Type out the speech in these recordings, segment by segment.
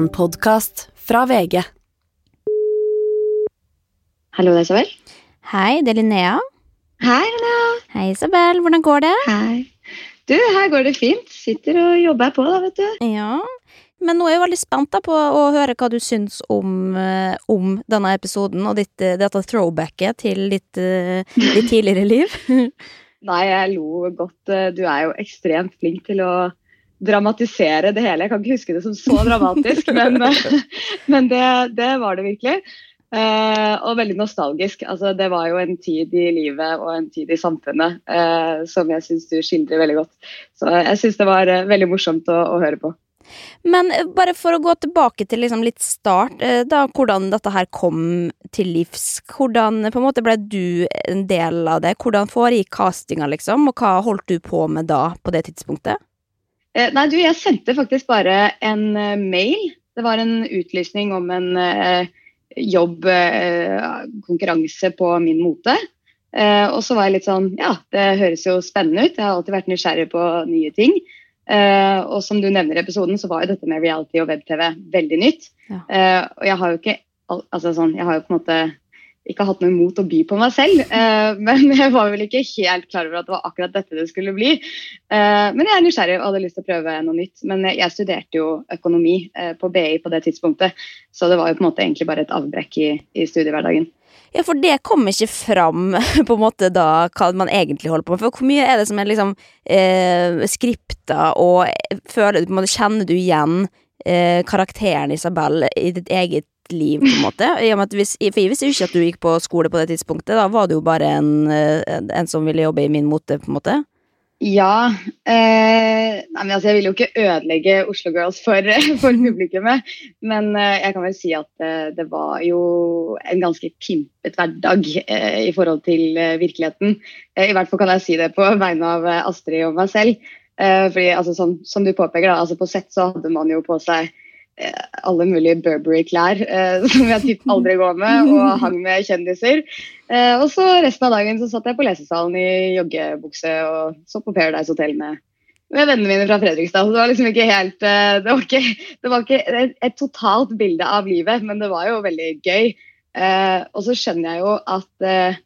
En podkast fra VG. Hallo, det er Isabel. Hei, det er Linnea. Hei, Linnea. Hei, Isabel. Hvordan går det? Hei. Du, her går det fint. Sitter og jobber på, da, vet du. Ja. Men nå er jeg veldig spent på å høre hva du syns om, eh, om denne episoden og ditt, eh, dette throwbacket til ditt, eh, ditt tidligere liv. Nei, jeg lo godt. Du er jo ekstremt flink til å dramatisere det hele. Jeg kan ikke huske det som så dramatisk, men, men det, det var det virkelig. Eh, og veldig nostalgisk. Altså, det var jo en tid i livet og en tid i samfunnet eh, som jeg syns du skildrer veldig godt. Så jeg syns det var eh, veldig morsomt å, å høre på. Men eh, bare for å gå tilbake til liksom litt start, eh, da hvordan dette her kom til livs. Hvordan på en måte ble du en del av det? Hvordan foregikk castinga, liksom? Og hva holdt du på med da, på det tidspunktet? Eh, nei, du, jeg sendte faktisk bare en eh, mail. Det var en utlysning om en eh, jobbkonkurranse på min mote. Og så var jeg litt sånn Ja, det høres jo spennende ut. Jeg har alltid vært nysgjerrig på nye ting. Og som du nevner i episoden, så var jo dette med reality og web-TV veldig nytt. Ja. Og jeg har jo ikke al- altså sånn, jeg har jo på en måte ikke hatt noe imot å by på meg selv, eh, men jeg var vel ikke helt klar over at det var akkurat dette det skulle bli. Eh, men jeg er nysgjerrig og hadde lyst til å prøve noe nytt. Men jeg, studerte jo økonomi eh, på BI på det tidspunktet, så det var jo på en måte egentlig bare et avbrekk i, i studiehverdagen. Ja, for det kom ikke fram på en måte da hva man egentlig holder på med. For hvor mye er det som er liksom eh, skripta, og føler, på en måte, kjenner du igjen eh, karakteren Isabel i ditt eget liv, på en måte? Hvis, for jeg visste jo ikke at du gikk på skole på det tidspunktet. Da var du jo bare en, en, som ville jobbe i min mote, på en måte. Ja. Eh, nei, men altså, jeg vil jo ikke ødelegge Oslo Girls for, for publikummet. Men eh, jeg kan vel si at eh, det var jo en ganske pimpet hverdag eh, i forhold til eh, virkeligheten. Eh, I hvert fall kan jeg si det på vegne av Astrid og meg selv. Fordi altså, som, som du påpeker, da, altså, på sett så hadde man jo på seg alle mulige Burberry-klær eh, som jeg typ aldri går med, og hang med kjendiser. Eh, og så resten av dagen så satt jeg på lesesalen i joggebukse og så på Paradise Hotel med, med vennene mine fra Fredrikstad. Så det var liksom ikke helt eh, Det var ikke, det var ikke et, et totalt bilde av livet, men det var jo veldig gøy. Eh, og så skjønner jeg jo at eh,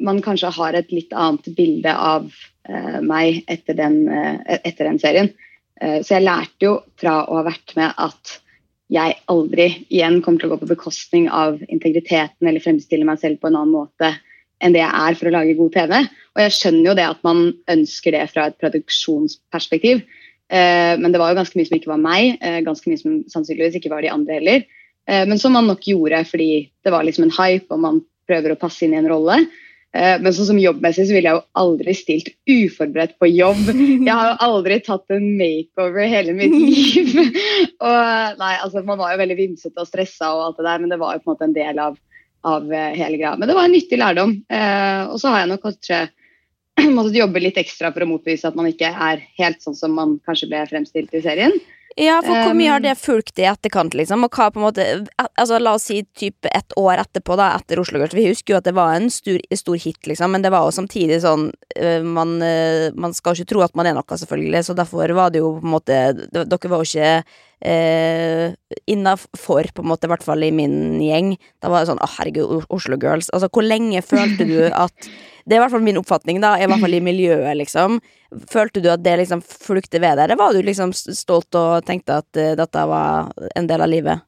man kanskje har et litt annet bilde av eh, meg etter den, eh, etter den serien. Eh, så jeg lærte jo fra å ha vært med at jeg aldri igjen kommer til å gå på bekostning av integriteten eller fremstille meg selv på en annen måte enn det jeg er for å lage god TV. Og jeg skjønner jo det at man ønsker det fra et produksjonsperspektiv. Eh, men det var jo ganske mye som ikke var meg, eh, ganske mye som sannsynligvis ikke var de andre heller. Eh, men som man nok gjorde fordi det var liksom en hype og man prøver å passe inn i en rolle. Eh, Men sånn som jobbmessig så ville jeg jo aldri stilt uforberedt på jobb. Jeg har jo aldri tatt en makeover hele mitt liv. og nei, altså Man var jo veldig vimsete og stressa, og alt det der, men det var jo på en måte en del av, av eh, hele greia. Men det var en nyttig lærdom. Eh, og så har jeg nok kanskje måttet jobbe litt ekstra for å motbevise at man ikke er helt sånn som man kanskje ble fremstilt i serien. Ja, for hvor mye har det fulgt i etterkant, liksom? Og hva på en måte Altså, la oss si type ett år etterpå, da, etter Oslo Girls. Vi husker jo at det var en stor, stor hit, liksom, men det var jo samtidig sånn øh, man, øh, man skal ikke tro at man er noe, selvfølgelig, så derfor var det jo på en måte Dere var jo ikke eh, innafor, på en måte, i hvert fall i min gjeng. Da var det sånn Å, herregud, Oslo Girls. Altså, hvor lenge følte du at Det er i hvert fall min oppfatning, da, i hvert fall i miljøet, liksom. Følte du at det liksom flukte ved deg, eller var du liksom stolt og tenkte at eh, dette var en del av livet?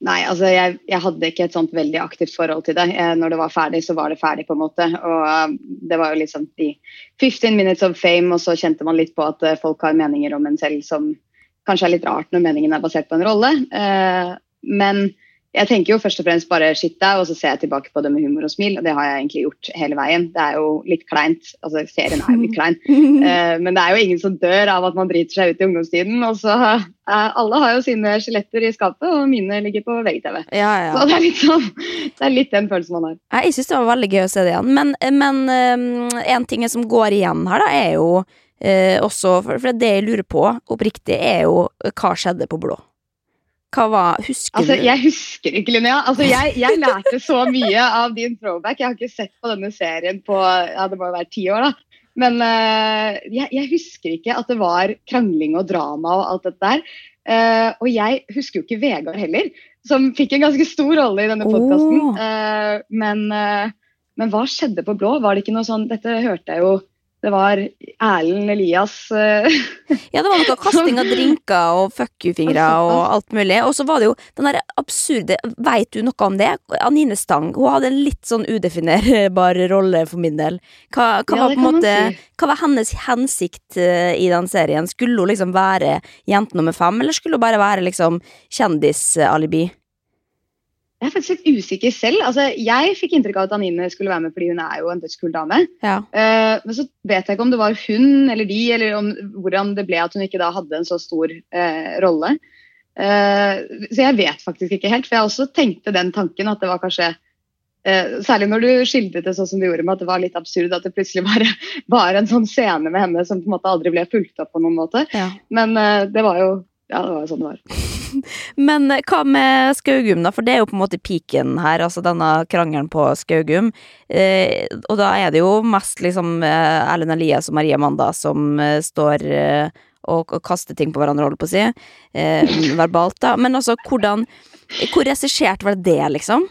Nei, altså jeg, jeg hadde ikke et sånt veldig aktivt forhold til det. Eh, når det var ferdig, så var det ferdig, på en måte. Og uh, det var jo liksom de 15 minutes of fame, og så kjente man litt på at uh, folk har meninger om en selv som kanskje er litt rart når meningen er basert på en rolle. Uh, men jeg tenker jo først og fremst bare shit deg, og så ser jeg tilbake på det med humor og smil, og det har jeg egentlig gjort hele veien. Det er jo litt kleint. Altså, serien er jo litt klein. Uh, men det er jo ingen som dør av at man driter seg ut i ungdomstiden. Og så uh, Alle har jo sine skjeletter i skapet, og mine ligger på VGTV. Ja, Så det er litt sånn Det er litt den følelsen man har. Jeg syns det var veldig gøy å se det igjen. Men, men um, en ting som går igjen her, da, er jo uh, også for det jeg lurer på oppriktig, er jo hva skjedde på blå? Hva var Husker Altså, du? Jeg husker ikke, Linnea. Altså, jeg, jeg lærte så mye av din throwback. Jeg har ikke sett på denne serien på ja, det må jo være ti år. da. Men uh, jeg, jeg husker ikke at det var krangling og drama og alt dette der. Uh, og jeg husker jo ikke Vegard heller, som fikk en ganske stor rolle i denne podkasten. Åh. men, eh, men hva skjedde på blå? Var det ikke noe sånn Dette hørte jeg jo Det var Erlend Elias eh, Ja, det var noe kasting av drinker og fuck you-fingre og alt mulig. Og så var det jo den der absurde Veit du noe om det? Anine Stang hun hadde en litt sånn udefinerbar rolle for min del. Hva, hva Ja, var på en kan måte si. Hva var hennes hensikt eh, i den serien? Skulle hun liksom være jente nummer fem, eller skulle hun bare være liksom kjendisalibi? Jeg er faktisk litt usikker selv. Altså, jeg fikk inntrykk av at Anine skulle være med fordi hun er jo en dødskul dame. Ja. Uh, men så vet jeg ikke om det var hun eller de, eller om hvordan det ble at hun ikke da hadde en så stor uh, rolle. Uh, så jeg vet faktisk ikke helt, for jeg også tenkte den tanken at det var kanskje Særlig når du skildret det sånn som du gjorde med at det var litt absurd at det plutselig bare var en sånn scene med henne som på en måte aldri ble fulgt opp på noen måte. ja. Men det var jo ja, det var sånn det var. Men eh, hva med Skaugum, da? For det er jo på en måte piken her, altså denne krangelen på Skaugum. Eh, og da er det jo mest liksom eh, Erlend Elias og Marie Amanda som eh, står eh, og, og kaster ting på hverandre, holder på å si. Eh, verbalt, da. Men altså, hvordan Hvor regissert var det, liksom?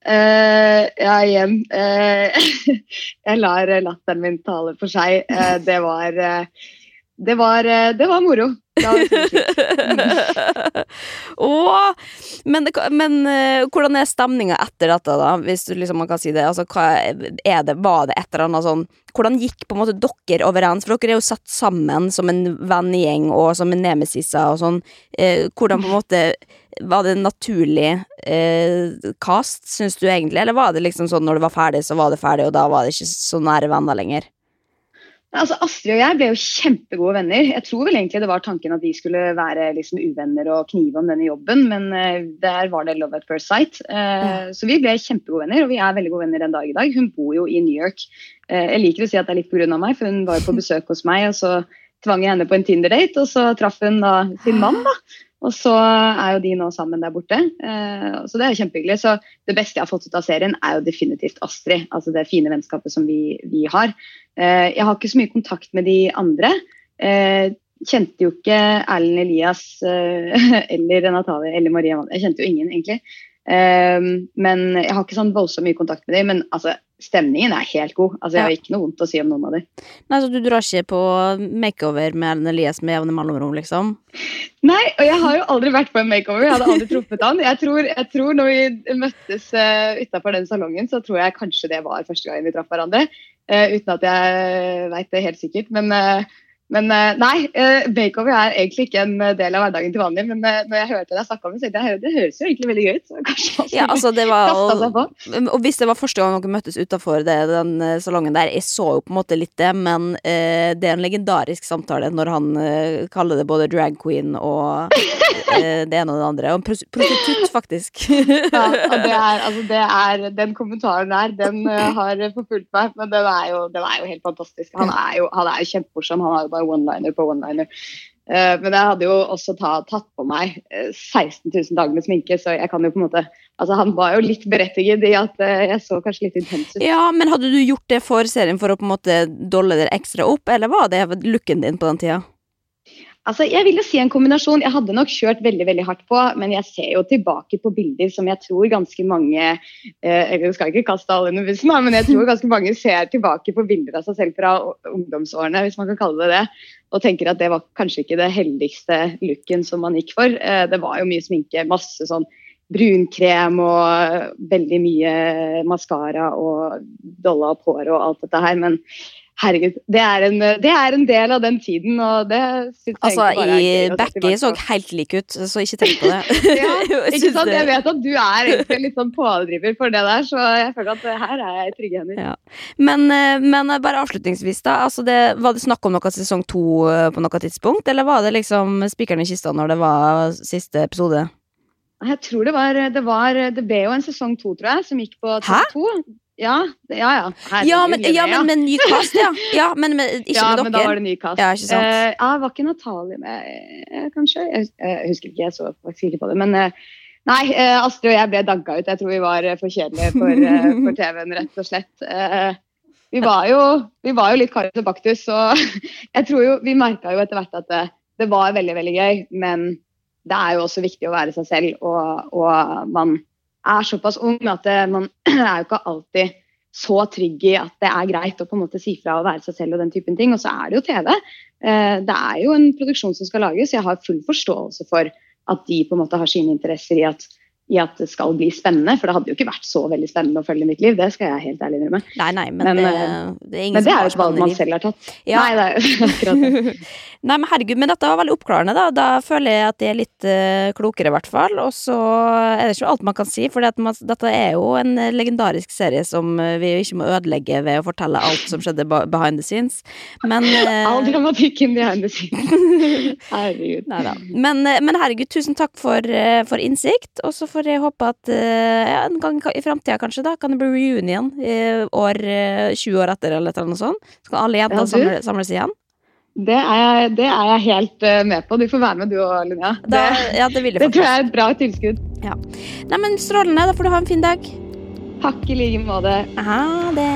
Uh, ja, igjen. uh, jeg lar latteren min tale for seg. Uh, det var det var, eh, det var moro. Åh, men, det, men eh, hvordan er stemninga etter dette, da? Hvis liksom man kan si det. Altså, det, var det et eller annet sånn Hvordan gikk på en måte dere overens? For dere er jo satt sammen som en vennegjeng og som en nemesiser og sånn. Eh, hvordan på en måte Var det en naturlig eh, cast, syns du egentlig? Eller var det liksom sånn når det var ferdig, så var det ferdig, og da var det ikke så nære venner lenger? Altså, Astrid og jeg ble jo kjempegode venner. Jeg tror vel egentlig det var tanken at vi skulle være liksom uvenner og knive om denne jobben, men uh, der var det love at first sight. Eh, Så vi ble kjempegode venner, og vi er veldig gode venner den dag i dag. Hun bor jo i New York. Uh, jeg liker å si at det er litt pga. meg, for hun var jo på besøk hos meg, og så tvang jeg henne på en Tinder-date, og så traff hun da sin mann, da. Og så er jo de nå sammen der borte. Eh, så det er kjempehyggelig. Så det beste jeg har fått ut av serien, er jo definitivt Astrid. Altså det fine vennskapet som vi, vi har. Eh, jeg har ikke så mye kontakt med de andre. Eh, kjente jo ikke Erlend Elias eller Natalie eller Maria Jeg kjente jo ingen, egentlig. Eh, men jeg har ikke sånn voldsomt mye kontakt med dem. Men altså, stemningen er helt god. Altså, jeg har ikke noe vondt å si om noen av dem. Nei, så Du drar ikke på makeover med Erlend Elias med jevne mellomrom, liksom? Nei, og jeg har jo aldri vært på en makeover. Jeg hadde aldri truffet han. Jeg tror, jeg tror når vi møttes uh, utafor den salongen, så tror jeg kanskje det var første gangen vi traff hverandre. Uh, uten at jeg veit det helt sikkert. Men, eh, men eh, nei, bakeover makeover er egentlig ikke en eh, del av hverdagen til vanlig. Men eh, når jeg hørte deg snakke om det, så tenkte jeg det høres jo egentlig veldig gøy ut. Kanskje Ja, altså, det var seg på. Og hvis det var første gang dere møttes utafor den eh, salongen der, jeg så jo på en måte litt det, men eh, det er en legendarisk samtale når han eh, kaller det både drag queen og eh, det ene og det andre. Og en prostitutt, faktisk. Ja, og det er, altså, det er, den kommentaren der, den eh, har forfulgt meg. Men den er jo, den er jo helt fantastisk. Han er jo, han er kjempemorsom. Han har jo bare one-liner på one-liner. Eh, men jeg hadde jo også ta, tatt på meg eh, 16 000 dager med sminke, så jeg kan jo på en måte Altså, han var jo litt berettiget i at eh, jeg så kanskje litt intens ut. Ja, men hadde du gjort det for serien for å på en måte dolle dere ekstra opp, eller var det looken din på den tida? Altså, jeg vil jo si en kombinasjon. Jeg hadde nok kjørt veldig veldig hardt på, men jeg ser jo tilbake på bilder som jeg tror ganske mange eh, Jeg skal ikke kaste alle under bussen, men jeg tror ganske mange ser tilbake på bilder av seg selv fra ungdomsårene, hvis man kan kalle det det, og tenker at det var kanskje ikke det heldigste looken som man gikk for. Eh, det var jo mye sminke, masse sånn brunkrem og veldig mye maskara og dolla opp håret og alt dette her, men herregud, det er, en, det er en del av den tiden, og det syns jeg Altså, egentlig bare er i gøy å se Becky så helt lik ut, så ikke tenk på det. Ja, Ikke sant? Jeg vet at du er egentlig litt sånn pådriver for det der, så jeg føler at her er jeg i trygge hender. Ja. Men, eh, men eh, bare avslutningsvis, da. Altså det, var det snakk om noe sesong to eh, på noe tidspunkt, eller var det liksom spikeren i kista når det var siste episode? Jeg tror det var, det var Det ble jo en sesong to, tror jeg, som gikk på Hæ? TV2. Ja, ja. ja. Herregud, Ja, men, ja, men med ny cast, ja. ja men med, ikke ja, med men da var det ny kast. Ja, ikke sant. Eh, ja, var ikke Natalie med, eh, kanskje? Jeg, jeg husker ikke, jeg så ikke på det. Men eh, nei, eh, Astrid og jeg ble dagga ut. Jeg tror vi var eh, for kjedelige for, eh, for TV-en, rett og slett. Eh, vi var jo, vi var jo litt Karius og Baktus, så jeg tror jo Vi merka jo etter hvert at det, det, var veldig, veldig gøy, men det er jo også viktig å være seg selv, og, og man er såpass ung at det, man er jo ikke alltid så trygg i at det er greit å på en måte si fra og være seg selv og den typen ting. Og så er det jo TV. Eh, det er jo en produksjon som skal lages. Jeg har full forståelse for at de på en måte har sine interesser i at i at det skal bli spennende. For det hadde jo ikke vært så veldig spennende å følge mitt liv. Det skal jeg helt ærlig innrømme. Nei, nei, men, men, det, eh, det, er men det er jo et valg man selv har tatt. Ja. Nei, det er akkurat det. nei, men herregud, men dette var veldig oppklarende, da. Da føler jeg at jeg er litt uh, klokere, i hvert fall. Og så er det ikke alt man kan si, for dette er jo en legendarisk serie som eh, vi ikke må ødelegge ved å fortelle alt som skjedde behind the scenes. Men uh, All dramatikken behind the scenes. herregud. Neida. Men, men herregud, tusen takk for, for innsikt, og så får får jeg håpe at uh, ja, en gang i framtida kanskje da, kan det bli reunion i år, uh, eh, 20 år etter eller noe sånt. Så kan alle jentene ja, samle, samles igjen. Det er, jeg, det er, jeg, helt med på. Du får være med du og Linnea. Det, ja, det, det tror jeg er et bra tilskudd. Ja. Nei, men Strålende. Da får du ha en fin dag. Takk i like måte. Ha det.